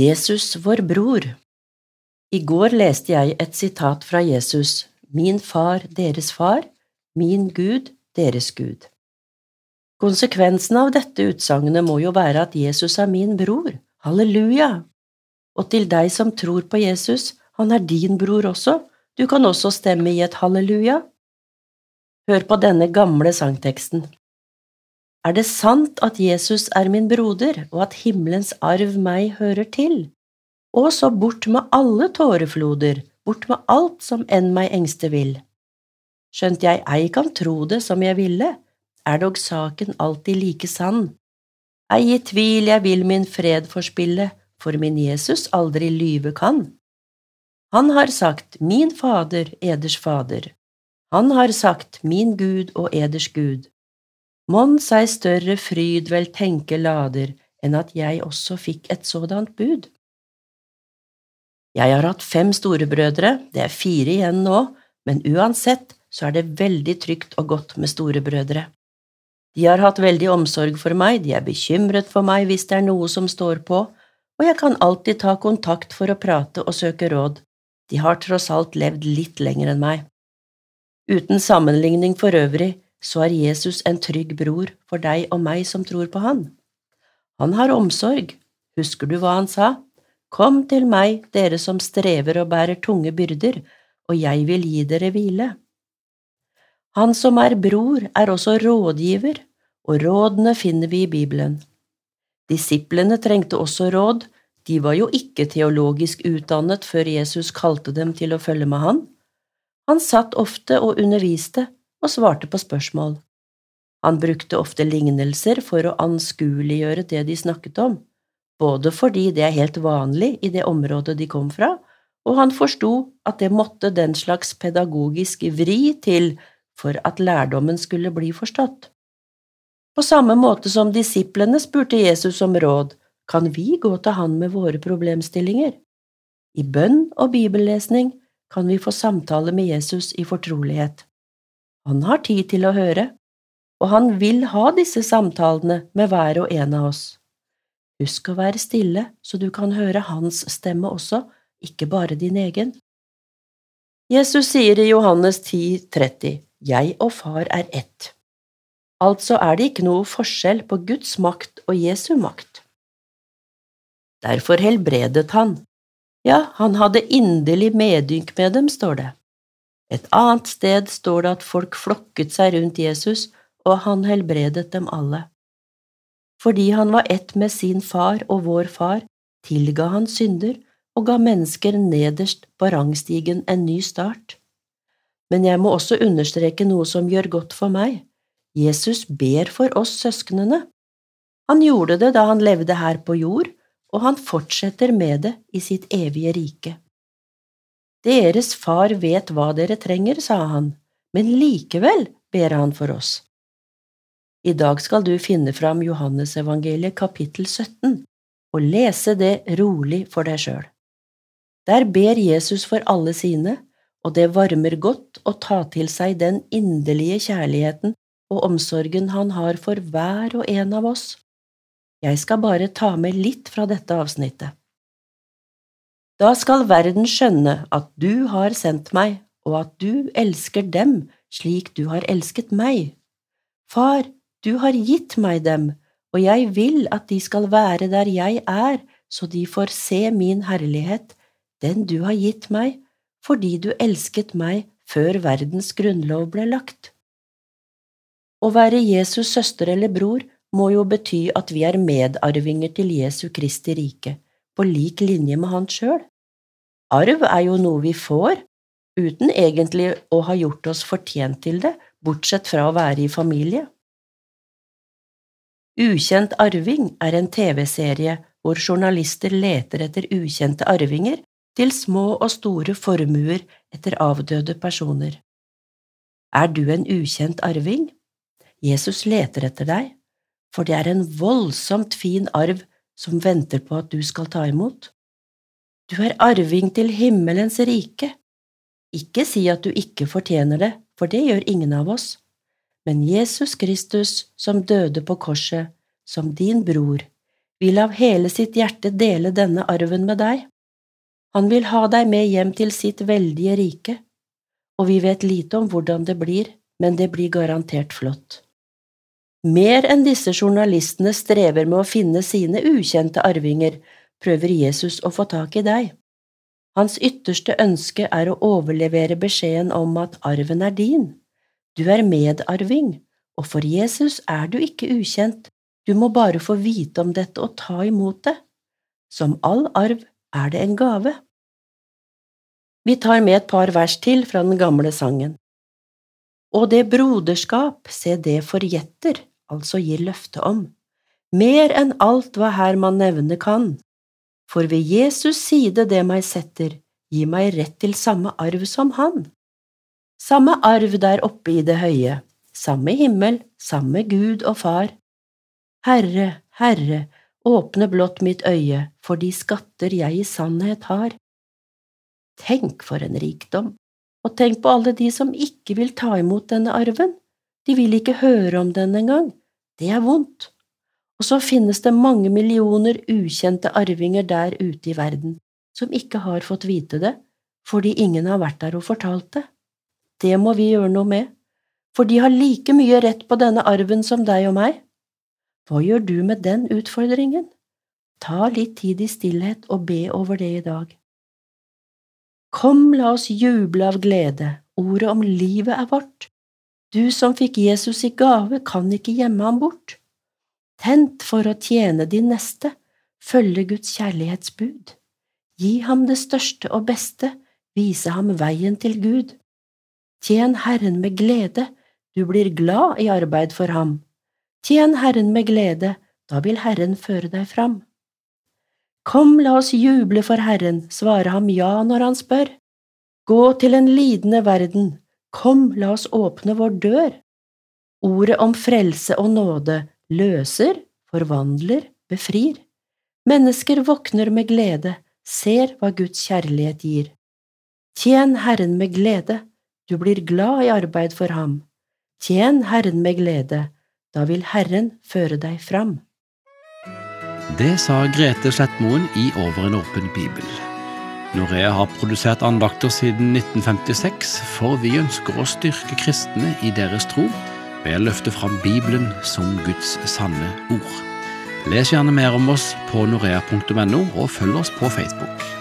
Jesus, vår bror I går leste jeg et sitat fra Jesus, Min far, deres far, min Gud, deres Gud. Konsekvensen av dette utsagnet må jo være at Jesus er min bror, halleluja! Og til deg som tror på Jesus, han er din bror også, du kan også stemme i et halleluja. Hør på denne gamle sangteksten. Er det sant at Jesus er min broder, og at himmelens arv meg hører til? Og så bort med alle tårefloder, bort med alt som enn meg engste vil. Skjønt jeg ei kan tro det som jeg ville, er dog saken alltid like sann. Ei i tvil jeg vil min fred forspille, for min Jesus aldri lyve kan. Han har sagt Min Fader, eders Fader. Han har sagt Min Gud og eders Gud. Mon seg større fryd vel tenke lader enn at jeg også fikk et sådant bud. Jeg har hatt fem storebrødre, det er fire igjen nå, men uansett så er det veldig trygt og godt med storebrødre. De har hatt veldig omsorg for meg, de er bekymret for meg hvis det er noe som står på, og jeg kan alltid ta kontakt for å prate og søke råd, de har tross alt levd litt lenger enn meg. Uten sammenligning for øvrig så er Jesus en trygg bror for deg og meg som tror på Han. Han har omsorg, husker du hva han sa? Kom til meg, dere som strever og bærer tunge byrder, og jeg vil gi dere hvile. Han som er bror, er også rådgiver, og rådene finner vi i Bibelen. Disiplene trengte også råd, de var jo ikke teologisk utdannet før Jesus kalte dem til å følge med han. Han satt ofte og underviste, og svarte på spørsmål. Han brukte ofte lignelser for å anskueliggjøre det de snakket om, både fordi det er helt vanlig i det området de kom fra, og han forsto at det måtte den slags pedagogisk vri til for at lærdommen skulle bli forstått. På samme måte som disiplene spurte Jesus om råd, kan vi gå til han med våre problemstillinger. I bønn og bibellesning kan vi få samtale med Jesus i fortrolighet. Han har tid til å høre, og han vil ha disse samtalene med hver og en av oss. Husk å være stille så du kan høre hans stemme også, ikke bare din egen. Jesus sier i Johannes 10, 30, Jeg og Far er ett. Altså er det ikke noe forskjell på Guds makt og Jesu makt. Derfor helbredet han. Ja, han hadde inderlig medynk med dem, står det. Et annet sted står det at folk flokket seg rundt Jesus, og han helbredet dem alle. Fordi han var ett med sin far og vår far, tilga han synder og ga mennesker nederst på rangstigen en ny start. Men jeg må også understreke noe som gjør godt for meg. Jesus ber for oss søsknene. Han gjorde det da han levde her på jord, og han fortsetter med det i sitt evige rike. Deres far vet hva dere trenger, sa han, men likevel ber han for oss. I dag skal du finne fram Johannesevangeliet kapittel 17 og lese det rolig for deg sjøl. Der ber Jesus for alle sine, og det varmer godt å ta til seg den inderlige kjærligheten og omsorgen han har for hver og en av oss. Jeg skal bare ta med litt fra dette avsnittet. Da skal verden skjønne at du har sendt meg, og at du elsker dem slik du har elsket meg. Far, du har gitt meg dem, og jeg vil at de skal være der jeg er, så de får se min herlighet, den du har gitt meg, fordi du elsket meg før verdens grunnlov ble lagt. Å være Jesus søster eller bror må jo bety at vi er medarvinger til Jesu Kristi rike, på lik linje med han sjøl. Arv er jo noe vi får, uten egentlig å ha gjort oss fortjent til det, bortsett fra å være i familie. Ukjent arving er en TV-serie hvor journalister leter etter ukjente arvinger til små og store formuer etter avdøde personer. Er du en ukjent arving? Jesus leter etter deg, for det er en voldsomt fin arv som venter på at du skal ta imot. Du er arving til himmelens rike. Ikke si at du ikke fortjener det, for det gjør ingen av oss, men Jesus Kristus, som døde på korset, som din bror, vil av hele sitt hjerte dele denne arven med deg. Han vil ha deg med hjem til sitt veldige rike, og vi vet lite om hvordan det blir, men det blir garantert flott. Mer enn disse journalistene strever med å finne sine ukjente arvinger, prøver Jesus å få tak i deg. Hans ytterste ønske er å overlevere beskjeden om at arven er din. Du er medarving, og for Jesus er du ikke ukjent, du må bare få vite om dette og ta imot det. Som all arv er det en gave. Vi tar med et par vers til fra den gamle sangen. Og det broderskap, se det forjetter, altså gir løfte om, mer enn alt hva her man nevne kan, for ved Jesus side det meg setter, gi meg rett til samme arv som han. Samme arv der oppe i det høye, samme himmel, samme Gud og Far. Herre, Herre, åpne blott mitt øye for de skatter jeg i sannhet har. Tenk for en rikdom, og tenk på alle de som ikke vil ta imot denne arven, de vil ikke høre om den engang, det er vondt. Og så finnes det mange millioner ukjente arvinger der ute i verden som ikke har fått vite det fordi ingen har vært der og fortalt det. Det må vi gjøre noe med, for de har like mye rett på denne arven som deg og meg. Hva gjør du med den utfordringen? Ta litt tid i stillhet og be over det i dag. Kom, la oss juble av glede, ordet om livet er vårt. Du som fikk Jesus i gave, kan ikke gjemme ham bort. Tent for å tjene din neste, følge Guds kjærlighetsbud. Gi ham det største og beste, vise ham veien til Gud. Tjen Herren med glede, du blir glad i arbeid for ham. Tjen Herren med glede, da vil Herren føre deg fram. Kom, la oss juble for Herren, svare ham ja når han spør. Gå til en lidende verden, kom, la oss åpne vår dør. Ordet om frelse og nåde løser, forvandler, befrir. Mennesker våkner med glede, ser hva Guds kjærlighet gir. Tjen Herren med glede, du blir glad i arbeid for ham. Tjen Herren med glede, da vil Herren føre deg fram. Det sa Grete Slettmoen i Over en åpen bibel. Norea har produsert andakter siden 1956, for vi ønsker å styrke kristne i deres tro ved å løfte fram Bibelen som Guds sanne ord. Les gjerne mer om oss på norea.no, og følg oss på Facebook.